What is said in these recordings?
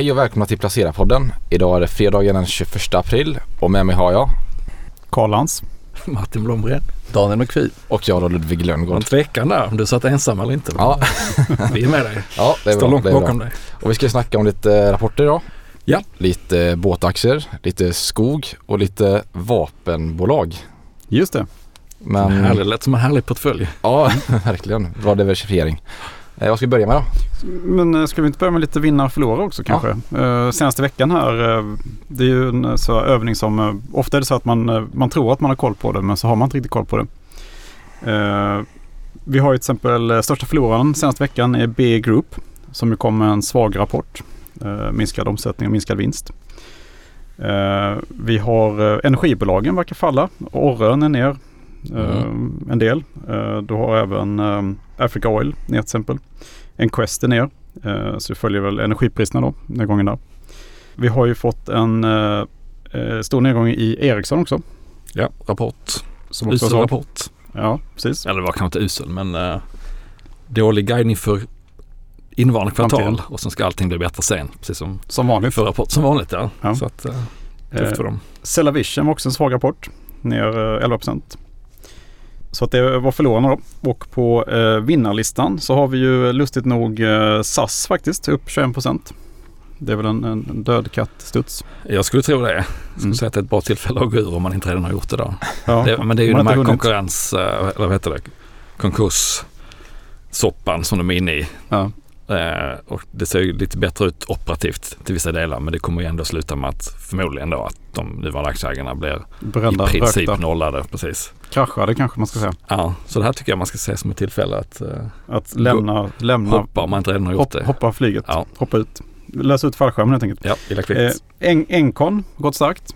Hej och välkomna till Placera-podden. Idag är det fredagen den 21 april och med mig har jag Karl Lantz. Martin Blomgren. Daniel McPhee. och jag då Ludvig Lönngård. en tvekan där om du satt ensam eller inte. Ja, Vi är med dig. ja det är Står bra. långt Det är bra. bakom dig. Och vi ska snacka om lite rapporter idag. Ja. Lite båtaktier, lite skog och lite vapenbolag. Just det. Men Härligt, lät som en härlig portfölj. ja, verkligen. Bra diversifiering. Eh, vad ska vi börja med då? Men eh, ska vi inte börja med lite vinna och förlora också kanske? Eh, senaste veckan här, det är ju en så övning som, ofta är det så att man, man tror att man har koll på det men så har man inte riktigt koll på det. Vi har ju till exempel största förloraren senaste veckan är B Group som ju kom med en svag rapport. Minskad omsättning och minskad vinst. Vi har energibolagen verkar falla. Orrön är ner eh, en del. Eh, du har även eh, Africa Oil ner till exempel. Enquest är ner. Eh, så det följer väl energipriserna då, nedgången där. Vi har ju fått en eh, eh, stor nedgång i Ericsson också. Ja, rapport. Som också Usel rapport. Ja, precis. Eller det var kanske inte usel men uh, dålig guidning för innevarande kvartal Framtiden. och sen ska allting bli bättre sen. Precis som Som vanligt. för rapport. Som vanligt ja. Ja. Så att uh, Eh, tufft för dem. Cellavision var också en svag rapport. Ner eh, 11 Så att det var förlorarna då. Och på eh, vinnarlistan så har vi ju lustigt nog eh, SAS faktiskt upp 21% Det är väl en, en död katt-studs. Jag skulle tro det. Jag skulle Mm. säga att det är ett bra tillfälle att gå ur om man inte redan har gjort det då. Ja. Det, men det är ju Man de har här konkurrens, eh, eller vad heter det, konkurssoppan som de är inne i. Ja. Eh, och det ser ju lite bättre ut operativt till vissa delar men det kommer ju ändå sluta med att förmodligen då att de nuvarande aktieägarna blir Brända, i princip rökta, nollade. Precis. kraschade kanske man ska säga. Ja, så det här tycker jag man ska se som ett tillfälle att eh, Att lämna, lämna hoppa om man inte redan har gjort hopp, det. hoppa flyget, Ja, hoppa ut. Lösa ut fallskärmen helt enkelt. ja illa kvickt. Eh, en, Encon, gått starkt.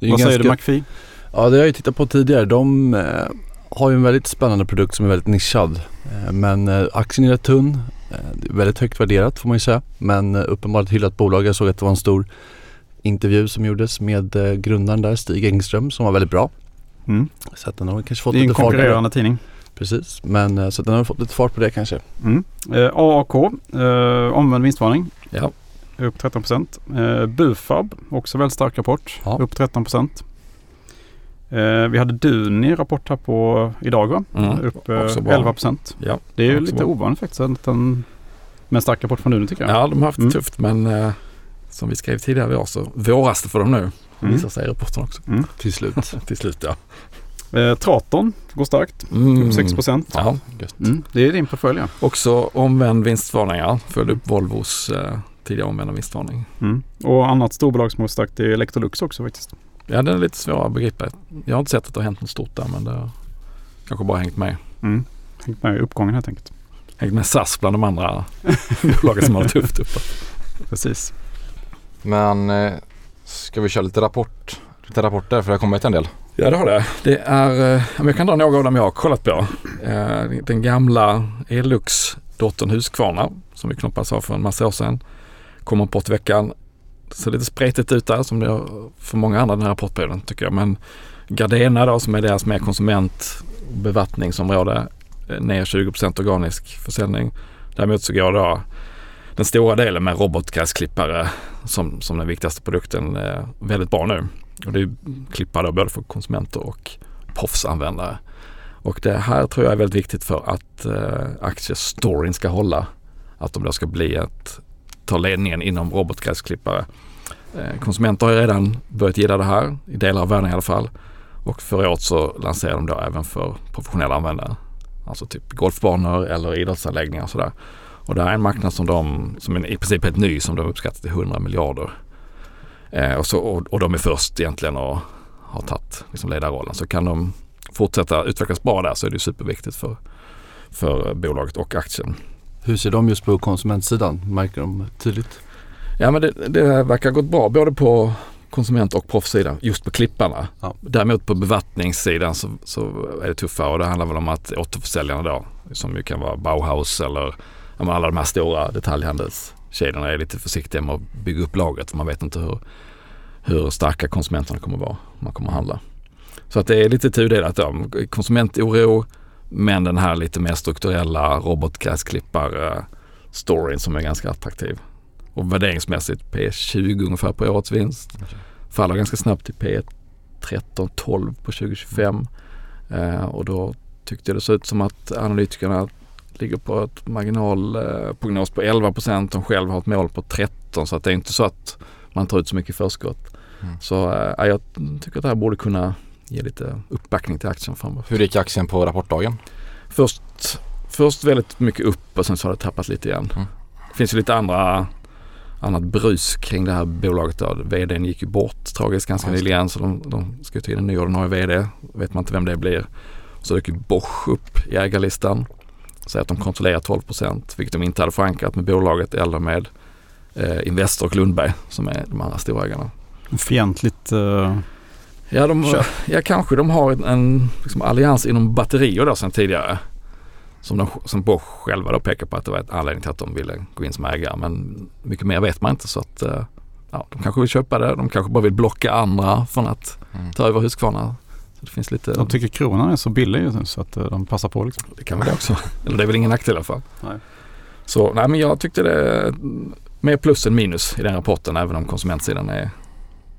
Vad säger du ganska- McPhee? Ja, det har jag ju tittat på tidigare. De eh, har ju en väldigt spännande produkt som är väldigt nischad. Eh, men aktien är rätt tunn. Eh, är väldigt högt värderat får man ju säga. Men eh, uppenbart hyllat bolag. Jag såg att det var en stor intervju som gjordes med eh, grundaren där, Stig Engström, som var väldigt bra. Mm. Så att den har kanske fått Det är en lite fart det. konkurrerande tidning. Precis, men så den har fått lite fart på det kanske. Mm. Eh, AAK, eh, omvänd vinstvarning. Ja. Upp 13 eh, Bufab, också väldigt stark rapport. Ja. Upp 13 eh, Vi hade Duni rapport här på idag va? Mm. Upp eh, Också bra. 11 Ja, Det är ju lite bra. ovanligt faktiskt. Med en stark rapport från Duni tycker jag. ja, de har haft det Mm. tufft men eh, som vi skrev tidigare i år så våras det för dem nu. Mm. Visar sig i rapporten också. Till slut. Till slut ja. Eh, Traton går starkt. Mm. Upp 6 Ja, Mm. Det är din portfölj ja. också omvänd vinstvarning ja. Följde upp Volvos eh, tidigare omvända vinstvarning. Mm. Och annat storbolag som går starkt är Electrolux också faktiskt. Ja, den är lite svår att begripa. Jag har inte sett att det har hänt något stort där men det har kanske bara hängt med. Mm. Hängt med i uppgången helt enkelt. Hängt med SAS bland de andra bolagen som har det tufft uppe. Precis. Men eh, ska vi köra lite rapport? Lite rapporter för det har kommit en del. Ja det har det. Det är, eh, jag kan dra några av dem jag har kollat på. Eh, Den gamla Elux-dottern Husqvarna som vi knoppades av för en massa år sedan. Kom rapport i veckan ser lite spretigt ut där som det är för många andra den här rapportperioden tycker jag. Men Gardena då som är deras mer konsumentbevattningsområde eh, ner 20% organisk försäljning. Däremot så går då den stora delen med robotgräsklippare som, som den viktigaste produkten eh, väldigt bra nu. Och det är klippare då både för konsumenter och proffsanvändare. Och det här tror jag är väldigt viktigt för att eh, aktiestoryn ska hålla. Att de då ska bli ett, tar ledningen inom robotgräsklippare. Eh, konsumenter har ju redan börjat gilla det här, i delar av världen i alla fall. Och förra året så lanserade de då även för professionella användare. Alltså typ golfbanor eller idrottsanläggningar och sådär. Och det här är en marknad som de, som är i princip helt ny, som de uppskattar till 100 miljarder. Eh, och, så, och, och de är först egentligen och har tagit liksom ledarrollen. Så kan de fortsätta utvecklas bra där så är det superviktigt för, för bolaget och aktien. Hur ser de just på konsumentsidan? Märker de tydligt? Ja men det, det verkar gått bra både på konsument och proffssidan just på klipparna. Ja. Däremot på bevattningssidan så, så är det tuffare och det handlar väl om att återförsäljarna då som ju kan vara Bauhaus eller alla de här stora detaljhandelskedjorna är lite försiktiga med att bygga upp lagret för man vet inte hur, hur starka konsumenterna kommer vara om man kommer att handla. Så att det är lite tudelat då. Konsumentoro men den här lite mer strukturella robotgräsklippar-storyn som är ganska attraktiv. Och värderingsmässigt P 20 ungefär på årets vinst. Faller ganska snabbt till P 13, 12 på 2025. Eh, och då tyckte det såg ut som att analytikerna ligger på ett marginalprognos på 11 procent. De själva har ett mål på 13 så att det är inte så att man tar ut så mycket förskott. Mm. Så eh, jag tycker att det här borde kunna ge lite uppbackning till aktien framåt. Hur gick aktien på rapportdagen? Först, först väldigt mycket upp och sen så har det tappat lite igen. Mm. Det finns ju lite andra annat brus kring det här bolaget. Då. VDn gick ju bort tragiskt ganska just nyligen så de, de ska ju till en ny ordinarie VD. Vet man inte vem det blir. Så dök ju Bosch upp i ägarlistan. Säger att de kontrollerar 12 procent vilket de inte hade förankrat med bolaget eller med eh, Investor och Lundberg som är de andra storägarna. Fientligt. eh, Ja, de, ja kanske de har en, en liksom, allians inom batterier då sedan tidigare. Som, de, som Bosch själva då pekar på att det var en anledning till att de ville gå in som ägare. Men mycket mer vet man inte så att eh, ja, de kanske vill köpa det. De kanske bara vill blocka andra från att Mm. ta över Husqvarna. Så det finns lite, de tycker kronan är så billig just nu så att eh, de passar på liksom. det kan väl det också. Eller det är väl ingen nackdel i alla fall. Nej. Så nej men jag tyckte det mer plus än minus i den rapporten även om konsumentsidan är,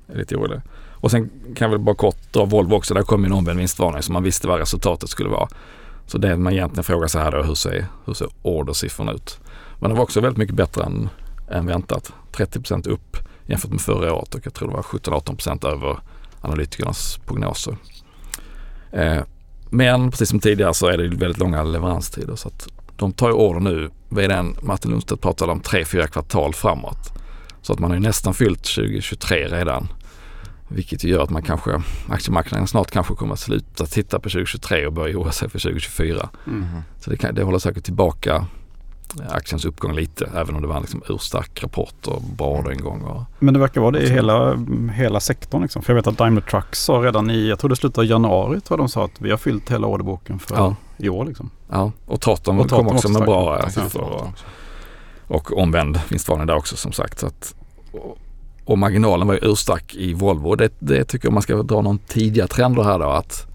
är lite orolig. Och sen kan jag väl bara kort dra Volvo också. Där kom ju en omvänd vinstvarning så man visste vad resultatet skulle vara. Så det man egentligen frågar sig här då, hur ser, hur ser ordersiffrorna ut? Men det var också väldigt mycket bättre än, än väntat. 30% upp jämfört med förra året och jag tror det var 17-18 över analytikernas prognoser. Eh, men precis som tidigare så är det väldigt långa leveranstider så att de tar ju order nu. VDn Martin Lundstedt pratade om 3-4 kvartal framåt. Så att man har ju nästan fyllt 2023 redan. Vilket gör att man kanske, aktiemarknaden snart kanske kommer att sluta titta på 2023 och börja oroa sig för 2024. Mhm. Så det, kan, det håller säkert tillbaka eh, aktiens uppgång lite även om det var en liksom urstark rapport och bra orderingång. Och, Men det verkar vara det i hela, hela sektorn liksom. För jag vet att Daimler Trucks sa redan i, jag tror det slutade i januari, tror de sa att vi har fyllt hela orderboken för ja, i år liksom. ja, och Traton kom också också med starkt. bra Ja. siffror. Och, och omvänd vinstvarning där också som sagt. Så att, och, och marginalen var ju urstark i Volvo. Det, det tycker jag man ska dra någon tidiga trender här då att,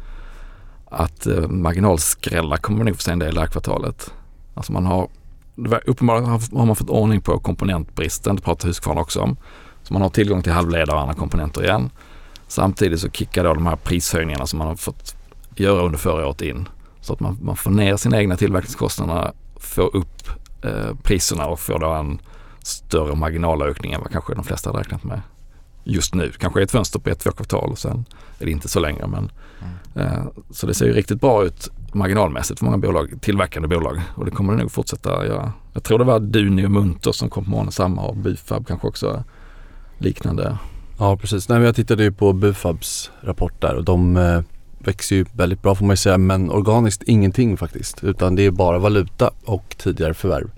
att eh, marginalskrällar kommer vi nog få se en del det här kvartalet. Alltså man har, uppenbarligen har har man fått ordning på komponentbristen, det pratar Husqvarna också om. Så man har tillgång till halvledare och andra komponenter igen. Samtidigt så kickar då de här prishöjningarna som man har fått göra under förra året in. Så att man, man får ner sina egna tillverkningskostnader, får upp eh, priserna och får då en större marginalökning än vad kanske de flesta hade räknat med just nu. Kanske ett fönster på ett, två kvartal och sen är det inte så längre. Men, eh, så det ser ju riktigt bra ut marginalmässigt för många bolag, tillverkande bolag och det kommer det nog fortsätta göra. Jag tror det var Duni och Munter som kom på morgonen samma och Bufab kanske också liknande. Ja precis. Nej, men jag tittade ju på Bufabs rapport där och de eh, växer ju väldigt bra får man ju säga men organiskt ingenting faktiskt utan det är bara valuta och tidigare förvärv.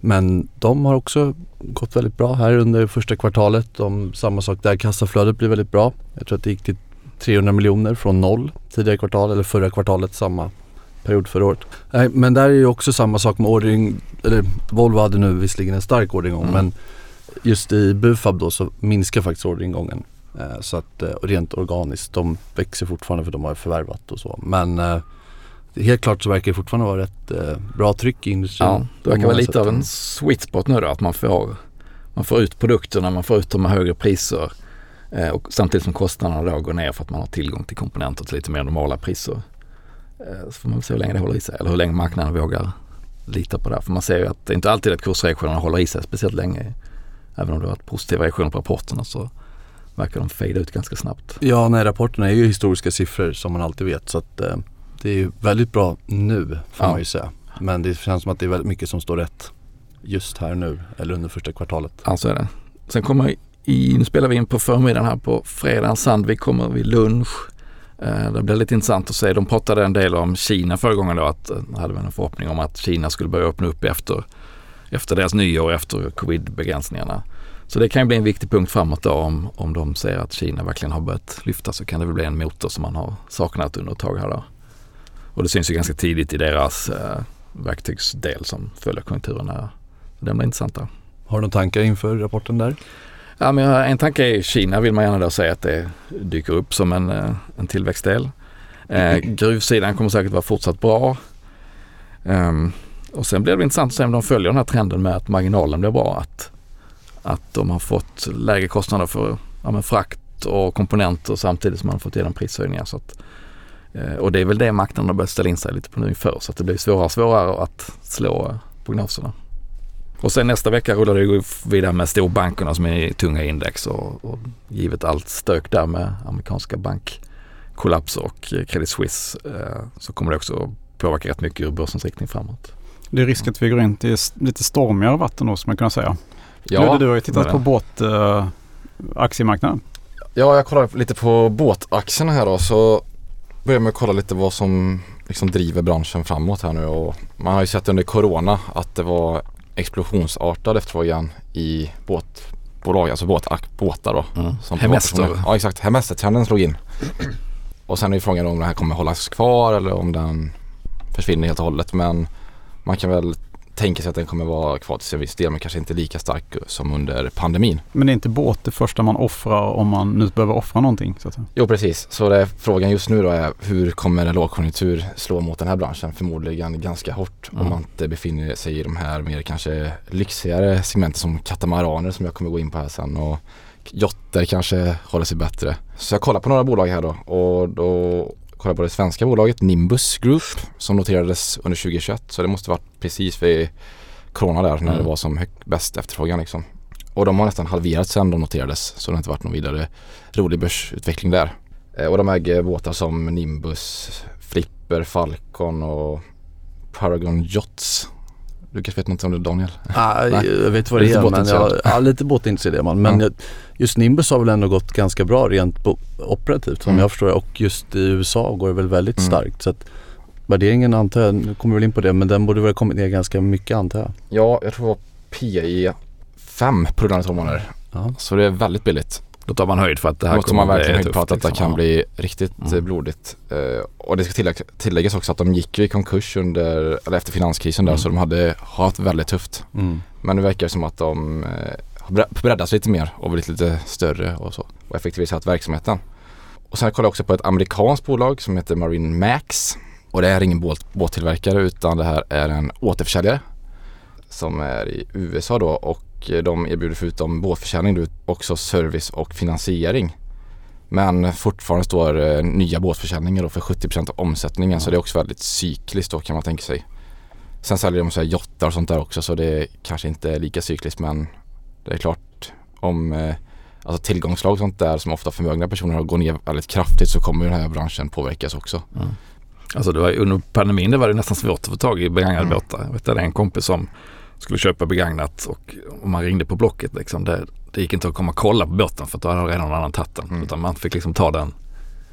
Men de har också gått väldigt bra här under första kvartalet. De, samma sak där, kassaflödet blir väldigt bra. Jag tror att det gick till 300 miljoner från noll tidigare kvartal eller förra kvartalet samma period förra året. Nej, men där är ju också samma sak med ordering, eller Volvo hade nu visserligen en stark orderingång Mm. men just i Bufab då så minskar faktiskt orderingången. Eh, Så att eh, rent organiskt, de växer fortfarande för de har förvärvat och så. Men eh, helt klart så verkar det fortfarande vara ett eh, bra tryck i industrin. Ja, det verkar vara lite av en sweet spot nu då att man får, man får ut produkterna, man får ut dem med högre priser eh, och samtidigt som kostnaderna då går ner för att man har tillgång till komponenter till lite mer normala priser. Eh, så får man se hur länge det håller i sig eller hur länge marknaden vågar lita på det här. För man ser ju att det är inte alltid att kursreaktionerna håller i sig speciellt länge. Även om det har varit positiva reaktioner på rapporterna så verkar de fejda ut ganska snabbt. Ja, nej rapporterna är ju historiska siffror som man alltid vet så att eh, det är ju väldigt bra nu får Ja. man ju säga. Men det känns som att det är väldigt mycket som står rätt just här nu eller under första kvartalet. Ja, så är det. Sen kommer i, nu spelar vi in på förmiddagen här på fredagen. Sandvik kommer vid lunch. Eh, det blir lite intressant att se. De pratade en del om Kina förra gången då. Att, eh, hade vi en förhoppning om att Kina skulle börja öppna upp efter, efter deras nyår, efter covid-begränsningarna. Så det kan ju bli en viktig punkt framåt då om, om de ser att Kina verkligen har börjat lyfta så kan det väl bli en motor som man har saknat under ett tag här då. Och det syns ju ganska tidigt i deras eh, verktygsdel som följer konjunkturen den blir intressant där. Har du några tankar inför rapporten där? Ja, men en tanke är Kina vill man gärna då säga att det dyker upp som en, eh, en tillväxtdel. Eh, gruvsidan kommer säkert vara fortsatt bra. Ehm, och sen blir det intressant att se om de följer den här trenden med att marginalen blir bra. Att, att de har fått lägre kostnader för ja, frakt och komponenter samtidigt som man har fått igenom prishöjningar. Så att, och det är väl det marknaden har börjat ställa in sig lite på nu inför så att det blir svårare och svårare att slå prognoserna. Och sen nästa vecka rullar det vidare med storbankerna som är i tunga index och, och givet allt stök där med amerikanska bankkollapser och Credit Suisse eh, så kommer det också påverka rätt mycket ur börsens riktning framåt. Det är risk att vi går in till lite stormigare vatten då, som man kan säga. Ja, du har ju tittat på båt, äh, aktiemarknaden. Ja, jag kollar lite på båtaktierna här då. Så börjar med att kolla lite vad som liksom driver branschen framåt här nu. Och man har ju sett under Corona att det var explosionsartad efterfrågan i båtbolag, alltså båt, båtar då. Mm. Som Hemester. Ja exakt, hemestertrenden slog in. Och sen är ju frågan om den här kommer hållas kvar eller om den försvinner helt och hållet. Men man kan väl tänka sig att den kommer vara kvar till en viss del men kanske inte lika stark som under pandemin. Men det är inte båt det första man offrar om man nu behöver offra någonting? Så att säga. Jo precis, så det, frågan just nu då är hur kommer en lågkonjunktur slå mot den här branschen? Förmodligen ganska hårt Mm. om man inte befinner sig i de här mer kanske lyxigare segmenten som katamaraner som jag kommer gå in på här sen och jotter kanske håller sig bättre. Så jag kollar på några bolag här då och då kollar på det svenska bolaget Nimbus Group som noterades under 2021 så det måste varit precis vid Corona där när Mm. det var som hög, bäst efterfrågan liksom. Och de har nästan halverats sedan de noterades så det har inte varit någon vidare rolig börsutveckling där. Eh, Och de äger båtar som Nimbus, Flipper, Falcon och Paragon Yachts. Du kanske vet något om det Daniel? Nej, Nej. jag vet vad det är men jag, ja, lite båtintresserad är man. Men Ja. just Nimbus har väl ändå gått ganska bra rent operativt som Mm. jag förstår det. Och just i USA går det väl väldigt Mm. starkt. Så att värderingen antar jag, nu kommer vi väl in på det, men den borde väl ha kommit ner ganska mycket antar jag. Ja, jag tror det var PE 5 på rullande 12 månader. Ja. Så det är väldigt billigt. Då tar man höjd för att det här Då tar man kommer verkligen höjd på att detta liksom. kan bli riktigt Mm. eh, blodigt. Eh, och det ska tillägg, tilläggas också att de gick ju i konkurs under, eller efter finanskrisen där Mm. så de hade haft väldigt tufft. Mm. Men nu verkar det som att de eh, har bre- breddats lite mer och blivit lite större och så. Och effektiviserat verksamheten. Och sen kollar jag också på ett amerikanskt bolag som heter Marine Max. Och det är ingen båt, båttillverkare utan det här är en återförsäljare. Som är i USA då och eh, de erbjuder förutom båtförsäljning också service och finansiering. Men fortfarande står eh, nya båtförsäljningar för 70% av omsättningen så det är också väldigt cykliskt då kan man tänka sig. Sen säljer de så här jottar och sånt där också så det kanske inte är lika cykliskt men det är klart om eh, alltså tillgångslag och sånt där som ofta förmögna personer går ner väldigt kraftigt så kommer den här branschen påverkas också. Alltså det var, under pandemin det var det nästan svårt att få tag i begagnade Mm. båtar. Jag vet att det är en kompis som skulle köpa begagnat och om man ringde på Blocket liksom, det, det gick inte att komma och kolla på båten för att då hade redan någon annan tagit den. Mm. Utan man fick liksom ta den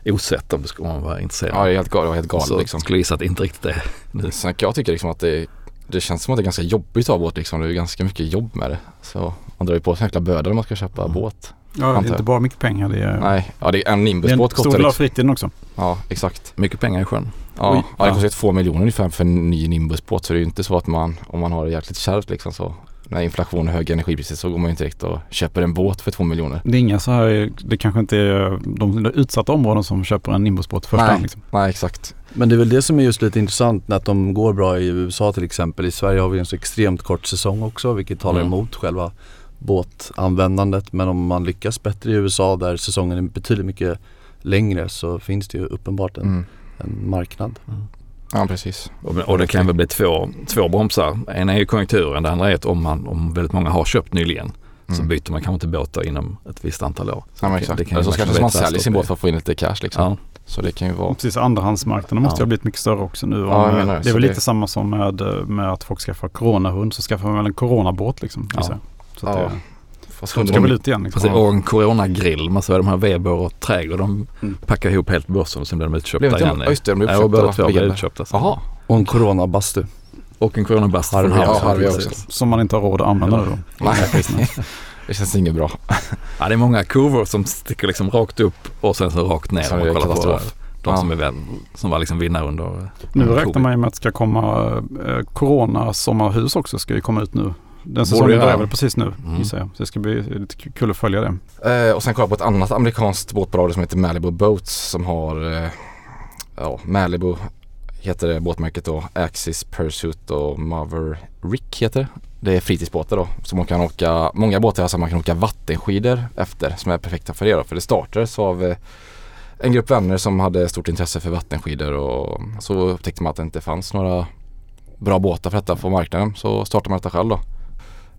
osett om det man vara intresserad. Ja det är helt galet, det var helt galet så liksom. skulle gissa att det inte riktigt är nu. Sen jag tycka liksom att det, det känns som att det är ganska jobbigt att ha båt liksom. Det är ganska mycket jobb med det. Så man drar ju på sig jäkla bördor om man ska köpa Mm. båt. Ja, det är inte bara mycket pengar. Det är, Nej, ja det är en det är Nimbus-båt en stor del av fritiden också. Ja exakt. Mycket pengar i sjön. Ja, Oj, ja det kostar ju två miljoner ungefär för en ny Nimbus-båt så det är ju inte så att man, om man har det jäkligt kärvt liksom så när inflation och höga energipriser så går man ju inte direkt och köper en båt för två miljoner. Det är inga så här, det kanske inte är de utsatta områden som köper en Nimbusbåt i första Nej. hand. Liksom. Nej exakt. Men det är väl det som är just lite intressant när de går bra i USA till exempel. I Sverige har vi en så extremt kort säsong också vilket talar Mm. emot själva båtanvändandet. Men om man lyckas bättre i USA där säsongen är betydligt mycket längre så finns det ju uppenbart en, Mm. En marknad. Ja precis. Och, och det kan väl bli två, två bromsar. En är ju konjunkturen, det andra är att om, man, om väldigt många har köpt nyligen så Mm. byter man kanske inte båtar inom ett visst antal år. Ja men det exakt. kan Eller så kanske man säljer sin båt för att få in lite cash liksom. Ja. Så det kan ju vara Precis, andrahandsmarknaden måste Ja. ju ha blivit mycket större också nu. Ja, menar det. det är Så väl det- lite samma som med, med att folk skaffar coronahund så skaffar man väl en coronabåt liksom. Ja. Så, så att Ja. det, Fast de ska väl ut igen. Liksom. Fast och en coronagrill, man ser de här Weber och Trädgård, de Mm. packar ihop helt börsen och sen blir de utköpta Blev igen. ja just det, de blev Ja, uppköpta båda av två Weber. utköpta. Jaha. Och en coronabastu. Och en coronabast Harvey från också. Harvey. Ja, Harvey precis. också. Som man inte har råd att använda Ja. då. Nej, det känns inget bra. Ja, det är många kurvor som sticker liksom rakt upp och sen så rakt ner. Så man kollar på de Ja. som, är väl, som var liksom vinnare under Nu räknar man ju med att det ska komma eh, Corona-sommarhus också ska ju komma ut nu. Den säsongen börjar väl precis nu Mm. gissar jag. Så det ska bli lite kul att följa det. Eh, och sen kollar jag på ett annat amerikanskt båtbolag som heter Malibu Boats som har eh, ja, Malibu heter det båtmärket då. Axis Pursuit och Maverick heter det. det är fritidsbåtar då. Så man kan åka, många båtar alltså man kan åka vattenskidor efter som är perfekta för det då. För det startades av eh, en grupp vänner som hade stort intresse för vattenskidor och så upptäckte man att det inte fanns några bra båtar för detta på marknaden. Så startade man detta själv då.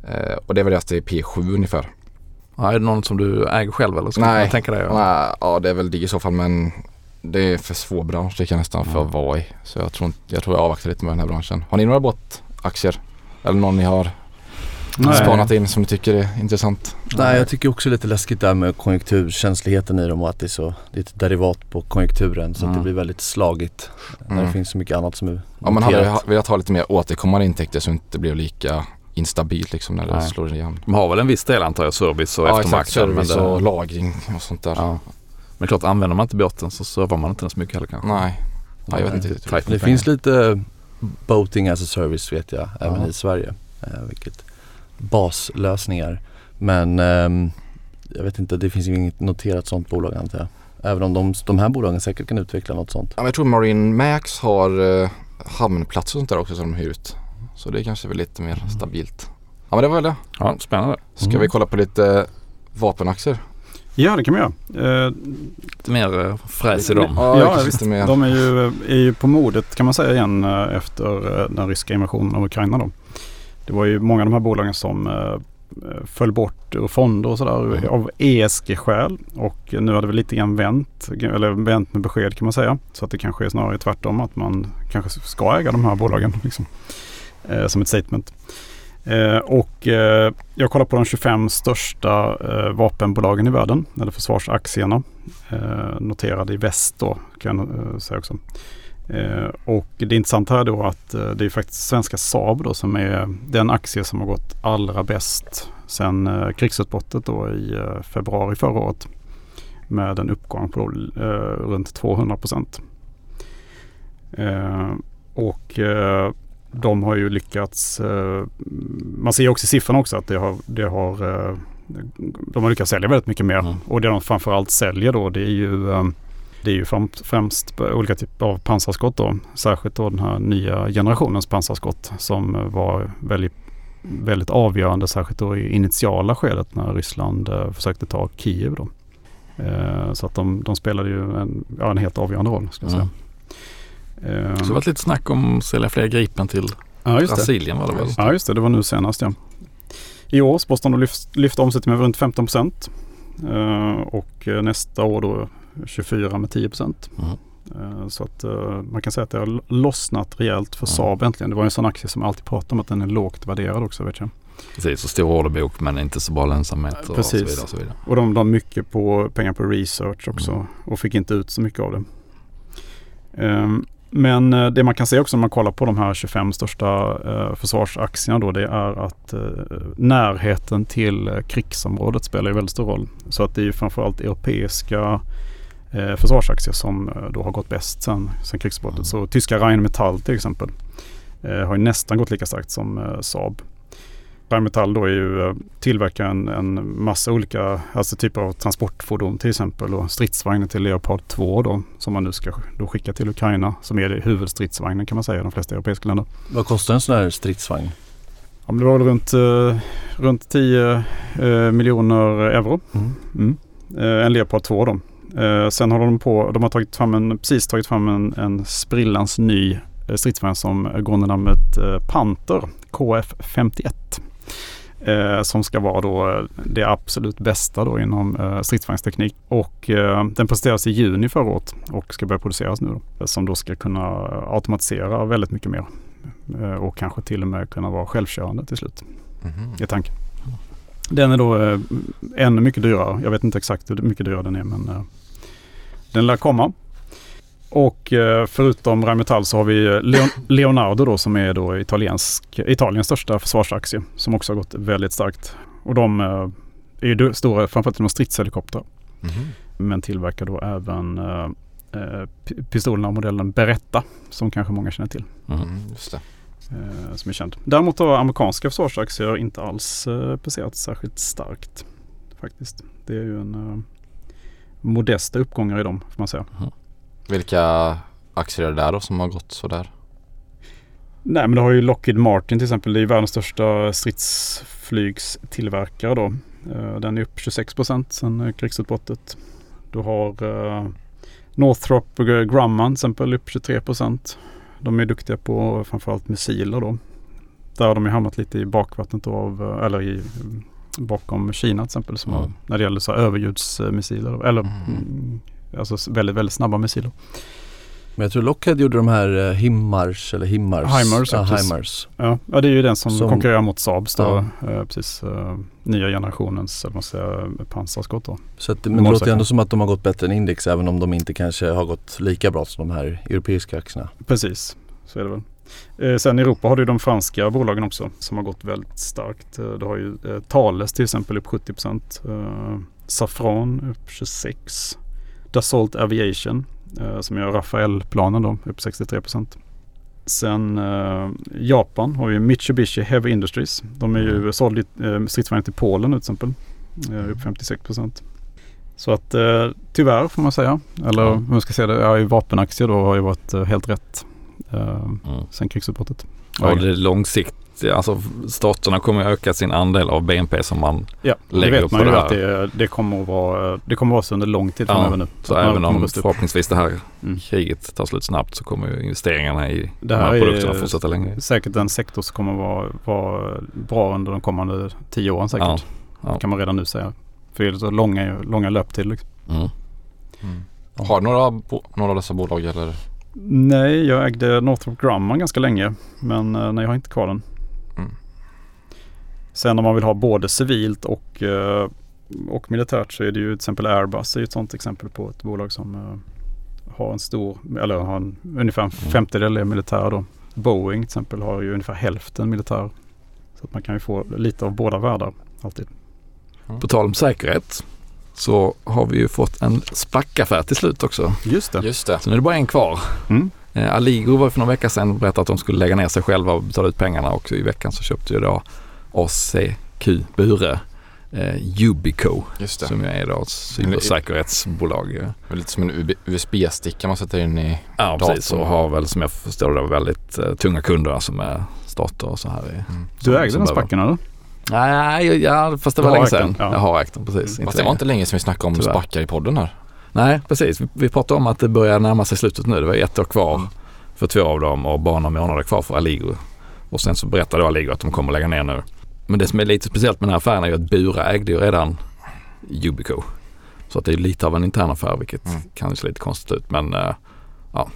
Eh, och det är väl deras P7 ungefär. Ja, är det någon som du äger själv eller? Ska Nej. Jag tänka dig? Ja. Nej, ja det är väl det i så fall men det är för svår bransch det kan jag nästan få Mm. vara i. Så jag tror, jag tror jag avvaktar lite med den här branschen. Har ni några båtaktier? Eller någon ni har Nej. spanat in som ni tycker är intressant? Nej, jag tycker också lite läskigt där med konjunkturkänsligheten i dem och att det är så, det är ett derivat på konjunkturen så att Mm. det blir väldigt slagigt. När Mm. det finns så mycket annat som är Ja man hade noterat. ha- velat ha lite mer återkommande intäkter så det inte blev lika instabilt liksom när det Nej. slår igen. De har väl en viss del antar jag, service och Ja eftermarknad. men service det- och lagring och sånt där. Ja. Men klart, använder man inte båten så servar man inte så mycket heller kanske. Nej, ja, jag vet inte det Det finns lite boating as a service vet jag, även Ja. i Sverige. Eh, vilket baslösningar. Men ehm, jag vet inte, det finns ju inget noterat sånt bolag antar jag. Även om de, de här bolagen säkert kan utveckla något sånt. Ja, men jag tror Marine Max har eh, hamnplatser och sånt där också som de hyr ut. Så det är kanske väl lite mer stabilt. Ja men det var väl det. Ja, spännande. Ska Mm. vi kolla på lite vapenaktier? Ja, det kan man göra. Eh, Lite mer eh, fräs i dem. Ja, Ja, visst. mer. De är ju, är ju på modet kan man säga igen eh, efter eh, den ryska invasionen av Ukraina. Då. Det var ju många av de här bolagen som eh, föll bort ur fonder och sådär Mm. av ESG-skäl. Och nu har det väl lite grann vänt, eller vänt med besked kan man säga. Så att det kanske är snarare tvärtom att man kanske ska äga de här bolagen liksom, eh, som ett statement. Eh, och eh, jag kollar på de 25 största eh, vapenbolagen i världen, eller försvarsaktierna. Eh, noterade i väst då, kan jag eh, säga också. Eh, och det intressanta här då att eh, det är faktiskt svenska Saab då som är den aktie som har gått allra bäst sedan eh, krigsutbrottet då i eh, februari förra året. Med en uppgång på eh, runt 200 procent. Eh, och eh, de har ju lyckats, eh, man ser också i siffrorna också att det har, det har eh, de har lyckats sälja väldigt mycket mer. Mm. Och det de framförallt säljer då det är ju eh, det är ju främst olika typer av pansarskott då. Särskilt då den här nya generationens pansarskott som var väldigt, väldigt avgörande särskilt då i initiala skedet när Ryssland försökte ta Kiev då. Så att de, de spelade ju en, ja, en helt avgörande roll ska jag säga. Mm. Eh, Så det varit lite snack om att sälja fler Gripen till ja, just det. Brasilien var det väl? Ja just det, det var nu senast ja. I år spås de lyft, lyfta omsättningen med runt 15 procent. Eh, och eh, nästa år då 24 med 10 procent. Mm. Eh, så att eh, man kan säga att det har lossnat rejält för Mm. Saab äntligen. Det var en sån aktie som alltid pratar om att den är lågt värderad också vet jag. Precis, och stor orderbok men inte så bra lönsamhet och Precis. så vidare. Och så vidare. Och de la mycket på pengar på research också Mm. och fick inte ut så mycket av det. Ehm, Men eh, det man kan se också när man kollar på de här 25 största eh, försvarsaktierna då det är att eh, närheten till krigsområdet spelar ju väldigt stor roll. Så att det är ju framförallt europeiska försvarsaktier som då har gått bäst sen, sen krigsutbrottet. Så tyska Rheinmetall till exempel har ju nästan gått lika starkt som Saab. Rheinmetall då är ju eh, tillverkar en, en massa olika alltså typer av transportfordon till exempel och stridsvagnar till Leopard 2 då som man nu ska då skicka till Ukraina som är det huvudstridsvagnen kan man säga i de flesta europeiska länder. Vad kostar en sån här stridsvagn? Ja, det var väl runt, eh, runt 10 eh, miljoner euro. Mm. Eh, en Leopard 2 då. Eh, sen har de på, de har tagit fram en, precis tagit fram en, en sprillans ny stridsvagn som går under namnet Panther KF51. Eh, som ska vara då eh, det absolut bästa då inom eh, stridsvagnsteknik. Och eh, den presenterades i juni förra året och ska börja produceras nu då. Som då ska kunna automatisera väldigt mycket mer. Eh, och kanske till och med kunna vara självkörande till slut Mhm. är tanken. Den är då eh, ännu mycket dyrare. Jag vet inte exakt hur mycket dyrare den är men eh, den lär komma. Och eh, förutom Rheinmetall så har vi eh, Leon Leonardo då som är då italiensk, Italiens största försvarsaktie som också har gått väldigt starkt. Och de eh, är ju stora framförallt inom stridshelikoptrar Mhm. men tillverkar då även eh, pi- pistolerna av modellen Beretta som kanske många känner till Mm. Mm, just det. eh, som är känd. Däremot har amerikanska försvarsaktier inte alls eh, presterat särskilt starkt faktiskt. Det är ju en eh, modesta uppgångar i dem får man säga. Vilka aktier är det där då som har gått sådär? Nej men du har ju Lockheed Martin till exempel. Det är ju världens största stridsflygstillverkare då. Eh, Den är upp 26 procent sedan eh, krigsutbrottet. Du har eh, Northrop Grumman till exempel upp 23 procent. De är duktiga på framförallt missiler då. Där har de ju hamnat lite i bakvattnet av, eller i, bakom Kina till exempel. Som Mm. har, när det gäller så överljudsmissiler. Eller Mm. Alltså väldigt, väldigt snabba missiler. Men jag tror Lockheed gjorde de här eh, Himmars eller Himmars. Himars, ja. Himars. Ja, ja det är ju den som, Som- konkurrerar mot Saabs då. Ja. Eh, precis. eh, nya generationens, eller man säger, pansarskott då. Så att, men det låter ändå som att de har gått bättre än index även om de inte kanske har gått lika bra som de här europeiska aktierna. Precis, så är det väl. Eh, sen i Europa har du de franska bolagen också som har gått väldigt starkt. Eh, du har ju Thales till exempel upp 70 procent. Safran upp 26. Dassault Aviation eh, som gör Rafael-planen då upp 63 procent. Sen eh, Japan har ju Mitsubishi Heavy Industries. De är ju sålda eh, stridsvagnar till Polen till exempel. Eh, upp 56 procent. Så att eh, tyvärr får man säga. Eller Ja. hur man ska säga det. Ja, vapenaktier då har ju varit eh, helt rätt. Eh, Mm. sen krigsutbrottet. Och det är långsiktigt, alltså staterna kommer att öka sin andel av BNP som man Ja, det lägger vet på man ju det att här. det, det, kommer att vara, det kommer att vara så under lång tid Ja, framöver nu. Så att man även om förhoppningsvis det här Mm. kriget tar slut snabbt så kommer ju investeringarna i Det de här här produkterna är fortsätta länge. säkert en sektor som kommer att vara, vara bra under de kommande tio åren säkert. Ja, ja. kan man redan nu säga. För det är så långa, långa löptider. Liksom. Mm. Har du några, några av dessa bolag eller? Nej, jag ägde Northrop Grumman ganska länge. Men eh, nej, jag har inte kvar den. Mm. Sen om man vill ha både civilt och, eh, och militärt så är det ju till exempel Airbus är ett sånt exempel på ett bolag som eh, har en stor, eller har en, ungefär en femtedel är militär då. Boeing till exempel har ju ungefär hälften militär. Så att man kan ju få lite av båda världar alltid. På tal om säkerhet så har vi ju fått en SPAC-affär till slut också. Just det. Just det. Så nu är det bara en kvar. Mm. Eh, Aligo var för några veckor sedan och berättade att de skulle lägga ner sig själva och betala ut pengarna och i veckan så köpte ju då ACQ Bure eh, Ubico Just det. som ju är då ett cybersäkerhetsbolag. Det lite som en USB-sticka man sätter in i. Ja precis Datorn. och har väl som jag förstår det väldigt eh, tunga kunder som är stater och så här. i- Du som- ägde den spacken eller? Nej, ja, fast det Du var länge sedan. ja. Jag har ägt den precis. Mm. Fast det var inte länge sedan vi snackade om Tyvärr. spackar i podden här. Nej, precis. Vi, vi pratade om att det börjar närma sig slutet nu. Det var ett år kvar Mm. för två av dem och bara några månader kvar för Aligo. Och sen så berättade Aligo att de kommer lägga ner nu. Men det som är lite speciellt med den här affären är ju att Bura ägde ju redan Ubico. Så att det är lite av en intern affär vilket Mm. kan se lite konstigt ut. Men eh, ja,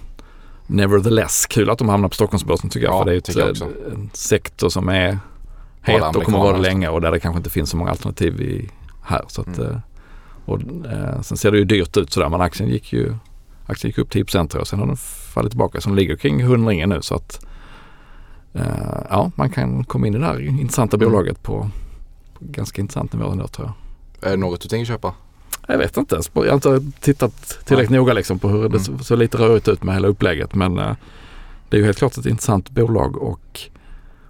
nevertheless kul att de hamnar på Stockholmsbörsen tycker jag. Ja, för det är ju ett- en sektor som är het och kommer vara det alltså. länge och där det kanske inte finns så många alternativ i, här. Så att, Mm. eh, och, eh, sen ser det ju dyrt ut sådär men aktien gick ju aktien gick upp 10% och sen har den fallit tillbaka. Så den ligger kring 100 nu så att eh, ja, man kan komma in i det här intressanta Mm. bolaget på, på ganska intressant nivå ändå tror jag. Är det något du tänker köpa? Jag vet inte, jag har inte tittat tillräckligt noga liksom på hur det Mm. så, så lite rörigt ut med hela upplägget men eh, det är ju helt klart ett intressant bolag och,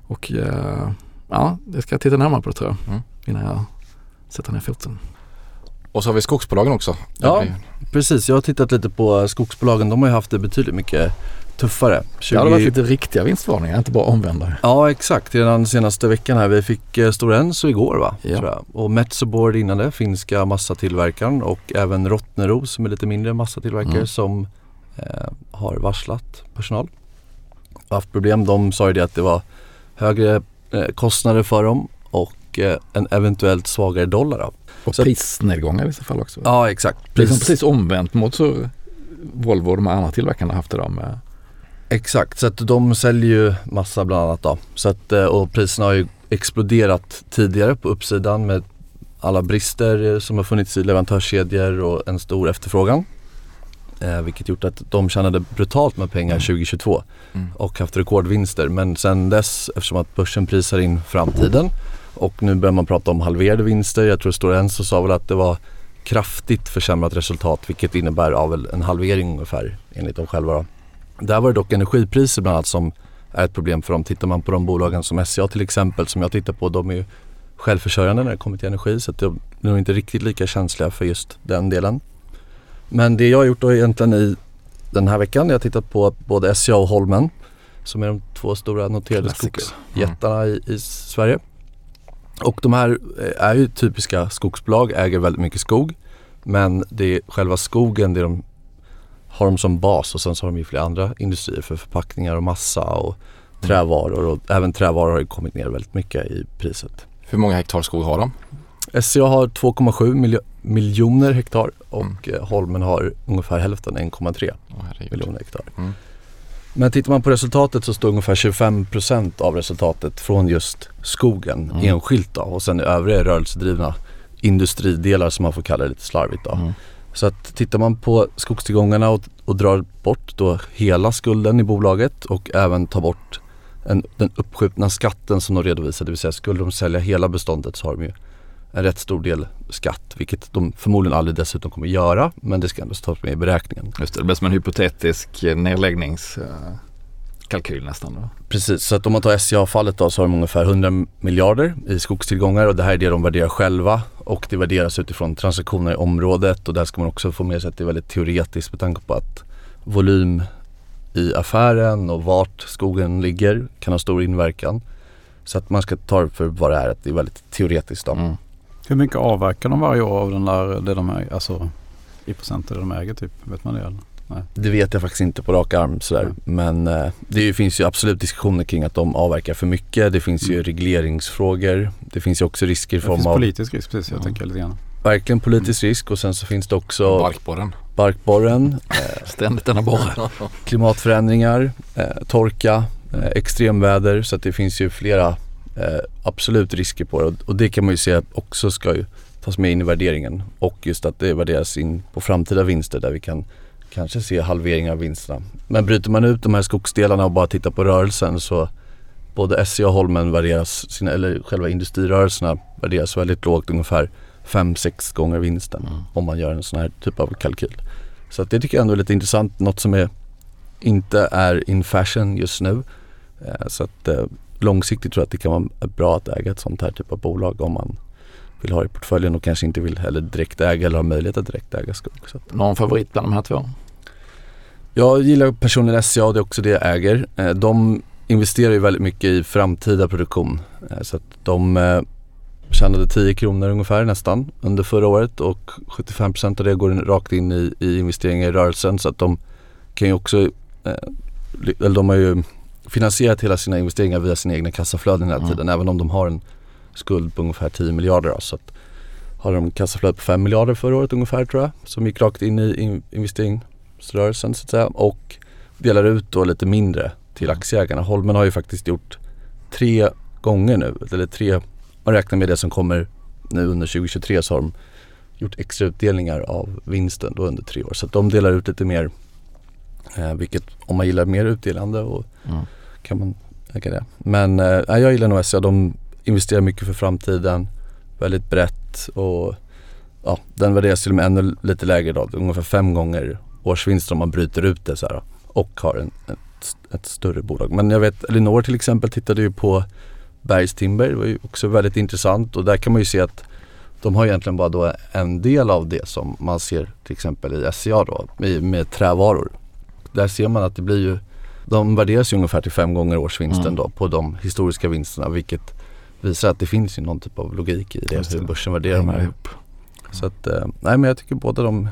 och eh, ja, det ska jag titta närmare på det tror jag Mm. innan jag sätter ner foten. Och så har vi skogsbolagen också. Ja. Precis, jag har tittat lite på skogsbolagen. De har ju haft det betydligt mycket tuffare. Det hade 20 varit lite riktiga vinstvarningar, inte bara omvända. Ja exakt, redan senaste veckan här. Vi fick eh, Stora Enso igår va? Ja. Tror jag. Och Metso Board innan det, finska massatillverkaren och även Rottneros som är lite mindre massatillverkare Mm. som eh, har varslat personal. Och haft problem. De sa ju det att det var högre eh, kostnader för dem och eh, en eventuellt svagare dollar. Då. Och Så- prisnedgångar i vissa fall också. Ja exakt. Som precis omvänt mot så Volvo och de andra tillverkarna haft det då med. Exakt, så att de säljer ju massa bland annat då. Så att, eh, och priserna har ju exploderat tidigare på uppsidan med alla brister som har funnits i leverantörskedjor och en stor efterfrågan. Eh, vilket gjort att de tjänade brutalt med pengar 2022 Mm. och haft rekordvinster. Men sen dess, eftersom att börsen prisar in framtiden och nu börjar man prata om halverade vinster. Jag tror Stora Enso sa väl att det var kraftigt försämrat resultat vilket innebär ja, väl en halvering ungefär enligt dem själva. Då. Där var det dock energipriser bland annat som är ett problem för dem. Tittar man på de bolagen som SCA till exempel som jag tittar på, de är ju självförsörjande när det kommer till energi så att de är nog inte riktigt lika känsliga för just den delen. Men det jag har gjort då egentligen i den här veckan, jag har tittat på både SCA och Holmen som är de två stora noterade skogsjättarna i, i Sverige. Och de här eh, är ju typiska skogsbolag, äger väldigt mycket skog. Men det är själva skogen, det är de, har de som bas och sen så har de ju flera andra industrier för förpackningar och massa och trävaror och även trävaror har ju kommit ner väldigt mycket i priset. Hur många hektar skog har de? SCA har 2,7 miljo- miljoner hektar och eh, Holmen har ungefär hälften, 1,3 Åh, herregud. miljoner hektar. Mm. Men tittar man på resultatet så står ungefär 25% av resultatet från just skogen Mm. enskilt då och sen övriga rörelsedrivna industridelar som man får kalla det lite slarvigt då. Mm. Så att tittar man på skogstillgångarna och, och drar bort då hela skulden i bolaget och även tar bort en, den uppskjutna skatten som de redovisar, det vill säga skulle de sälja hela beståndet så har de ju en rätt stor del skatt, vilket de förmodligen aldrig dessutom kommer göra, men det ska ändå tas med i beräkningen. Just det, det blir som en hypotetisk eh, nedläggningskalkyl nästan. Då. Precis, så att om man tar SCA-fallet då så har de ungefär 100 miljarder i skogstillgångar och det här är det de värderar själva och det värderas utifrån transaktioner i området och där ska man också få med sig att det är väldigt teoretiskt med tanke på att volym i affären och vart skogen ligger kan ha stor inverkan. Så att man ska ta det för vad det är, att det är väldigt teoretiskt då. Mm. Hur mycket avverkar de varje år av den där, det de äger, alltså i procent det de äger typ? Vet man det eller? Det vet jag faktiskt inte på rak arm sådär. Mm. Men eh, det ju- finns ju absolut diskussioner kring att de avverkar för mycket. Det finns ju Mm. regleringsfrågor. Det finns ju också risker i Det form finns av politisk risk precis, jag Ja. tänker lite grann. verkligen politisk risk och sen så finns det också Barkborren. barkborren, eh, Ständigt denna borre. klimatförändringar, eh, torka, eh, extremväder. Så att det finns ju flera eh, absolut risker på det och, och det kan man ju se också ska ju tas med in i värderingen. Och just att det värderas in på framtida vinster där vi kan kanske se halveringar av vinsterna. Men bryter man ut de här skogsdelarna och bara tittar på rörelsen så både SCA och Holmen värderas, sina, eller själva industrirörelserna värderas väldigt lågt, ungefär 5-6 gånger vinsten Mm. om man gör en sån här typ av kalkyl. Så det tycker jag ändå är lite intressant, något som är, inte är in fashion just nu. Eh, Så att eh, långsiktigt tror jag att det kan vara bra att äga ett sånt här typ av bolag om man vill ha i portföljen och kanske inte vill heller direkt äga eller har möjlighet att direkt äga skog. Någon favorit bland de här två? Jag gillar personligen SCA, det är också det jag äger. Eh, De investerar ju väldigt mycket i framtida produktion. Eh, Så att de eh, tjänade 10 kronor ungefär nästan under förra året och 75% av det går rakt in i, i investeringar i rörelsen så att de kan ju också, eller de har ju finansierat hela sina investeringar via sina egna kassaflöden hela Mm. tiden även om de har en skuld på ungefär 10 miljarder. Då, så att har de kassaflöde på 5 miljarder förra året ungefär tror jag som gick rakt in i in- investeringsrörelsen så att säga och delar ut då lite mindre till aktieägarna. Holmen har ju faktiskt gjort tre gånger nu, eller tre, man räknar med det som kommer nu under 2023 så har de gjort extra utdelningar av vinsten då under tre år. Så att de delar ut lite mer, eh, vilket om man gillar mer utdelande och Mm. kan man äga det. Men eh, jag gillar nog SCA, de investerar mycket för framtiden, väldigt brett och ja, den värderas till och med ännu lite lägre då, ungefär fem gånger årsvinsten om man bryter ut det så här och har en, ett, ett större bolag. Men jag vet, Elinor till exempel tittade ju på Bergstimber, det var ju också väldigt intressant och där kan man ju se att de har egentligen bara då en del av det som man ser till exempel i SCA då med, med trävaror. Där ser man att det blir ju, de värderas ju ungefär till fem gånger årsvinsten Mm. då på de historiska vinsterna vilket visar att det finns ju någon typ av logik i det, Just det. hur börsen värderar de här. ihop. Så att, eh, nej men jag tycker båda de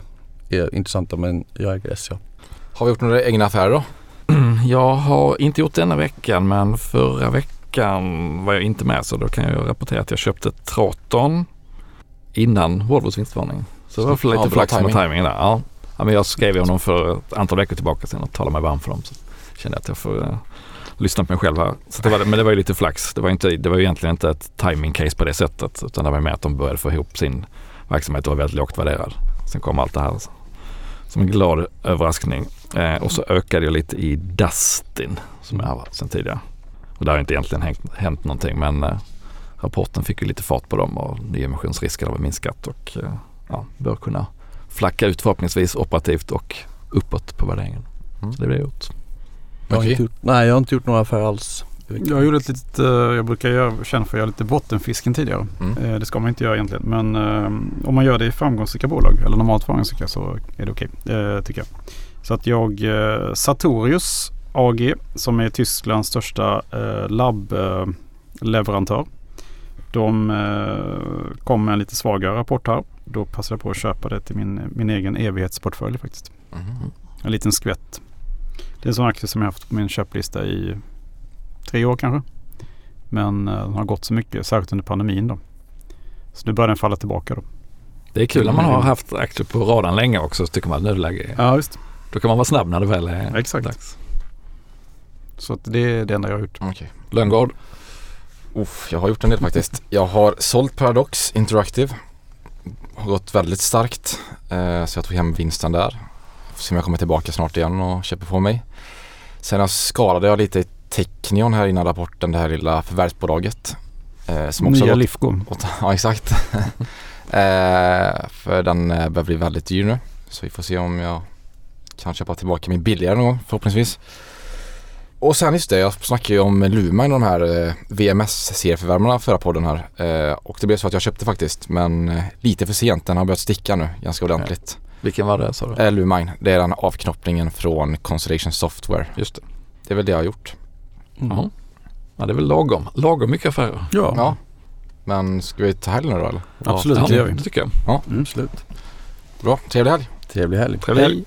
är intressanta men jag äger SCA. Har vi gjort några egna affärer då? Jag har inte gjort denna veckan men förra veckan var jag inte med så då kan jag rapportera att jag köpte Traton innan Volvos vinstvarning. Så det var för Ja, lite bra flax med timing. timingen där. Ja. Ja, men jag skrev ju honom för ett antal veckor tillbaka sedan och talade mig varm för dem. Så kände jag att jag får eh, lyssna på mig själv här. Så det var, men det var ju lite flax. Det var, inte, det var ju egentligen inte ett timing case på det sättet utan det var mer att de började få ihop sin verksamhet och var väldigt lågt värderad. Sen kom allt det här som en glad överraskning. Eh, och så ökade jag lite i Dustin som jag har sedan tidigare. Och där har inte egentligen hänt, hänt någonting men eh, rapporten fick ju lite fart på dem och nyemissionsrisken har minskat och eh, ja, bör kunna flacka ut förhoppningsvis operativt och uppåt på värderingen. Mm. Så det blir gjort. Jag har inte gjort, nej jag har inte gjort några affärer alls. Jag gjorde ett litet, eh, jag brukar göra, känna för att göra lite bottenfisken tidigare. Mm. Eh, Det ska man inte göra egentligen. Men eh, om man gör det i framgångsrika bolag eller normalt framgångsrika så är det okej. eh, tycker jag. Så att jag, Sartorius AG som är Tysklands största labbleverantör. De kom med en lite svagare rapport här. Då passade jag på att köpa det till min, min egen evighetsportfölj faktiskt. Mhm. En liten skvätt. Det är en sån aktie som jag haft på min köplista i tre år kanske. Men eh, den har gått så mycket, särskilt under pandemin då. Så nu börjar den falla tillbaka då. Det är kul när man har haft aktier på radarn länge också så tycker man att nu är det läge. Ja, just. Då kan man vara snabb när det väl är Exakt. dags. Så att det är det enda jag har gjort. Okej. Lönngård. Uff, jag har gjort en del faktiskt. Jag har sålt Paradox Interactive. Har gått väldigt starkt. Eh, så jag tog hem vinsten där. Får se om jag kommer tillbaka snart igen och köper på mig. Sen skalade jag lite i Technion här innan rapporten, det här lilla förvärvsbolaget. Eh, som också Nya Lifco. Ja exakt. eh, för den eh, börjar bli väldigt dyr nu. Så vi får se om jag kan köpa tillbaka min billigare någon gång förhoppningsvis. Och sen just det, jag snackade ju om Luma i de här eh, VMS-serieförvärmarna förra podden här. Eh, och det blev så att jag köpte faktiskt men lite för sent. Den har börjat sticka nu ganska ordentligt. Vilken var det sa du? Eh, Lumine, det är den avknoppningen från Constellation Software. Just det. Det är väl det jag har gjort. Jaha. Ja, det är väl lagom. Lagom mycket affärer. Ja, Ja. Men ska vi ta helg nu då eller? absolut. Ja, det gör vi. det tycker jag. Mm. Absolut. Bra, trevlig helg. Trevlig helg. Trevlig helg.